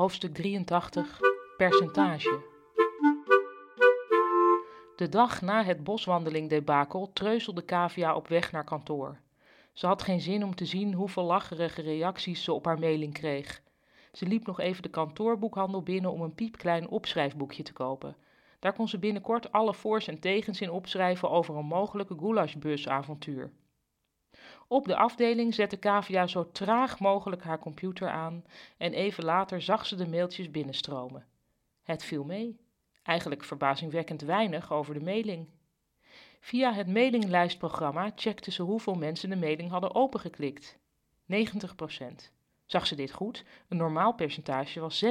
Hoofdstuk 83 Percentage De dag na het boswandeling-debakel treuzelde Kavia op weg naar kantoor. Ze had geen zin om te zien hoeveel lacherige reacties ze op haar mailing kreeg. Ze liep nog even de kantoorboekhandel binnen om een piepklein opschrijfboekje te kopen. Daar kon ze binnenkort alle voor's en tegens in opschrijven over een mogelijke goulashbusavontuur. Op de afdeling zette Kavia zo traag mogelijk haar computer aan en even later zag ze de mailtjes binnenstromen. Het viel mee. Eigenlijk verbazingwekkend weinig over de mailing. Via het mailinglijstprogramma checkte ze hoeveel mensen de mailing hadden opengeklikt. 90% Zag ze dit goed? Een normaal percentage was 60%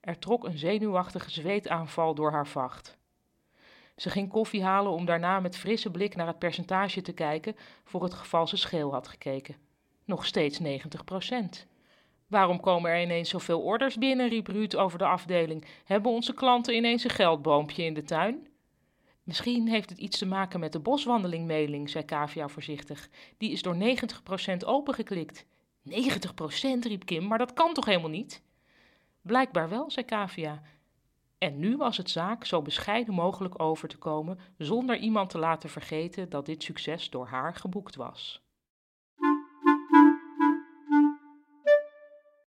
Er trok een zenuwachtige zweetaanval door haar vacht. Ze ging koffie halen om daarna met frisse blik naar het percentage te kijken voor het geval ze scheel had gekeken. Nog steeds 90% Waarom komen er ineens zoveel orders binnen? riep Ruud over de afdeling. Hebben onze klanten ineens een geldboompje in de tuin? Misschien heeft het iets te maken met de boswandelingmailing, zei Kavia voorzichtig. Die is door 90% opengeklikt. 90% riep Kim, maar dat kan toch helemaal niet? Blijkbaar wel, zei Kavia. En nu was het zaak zo bescheiden mogelijk over te komen, zonder iemand te laten vergeten dat dit succes door haar geboekt was.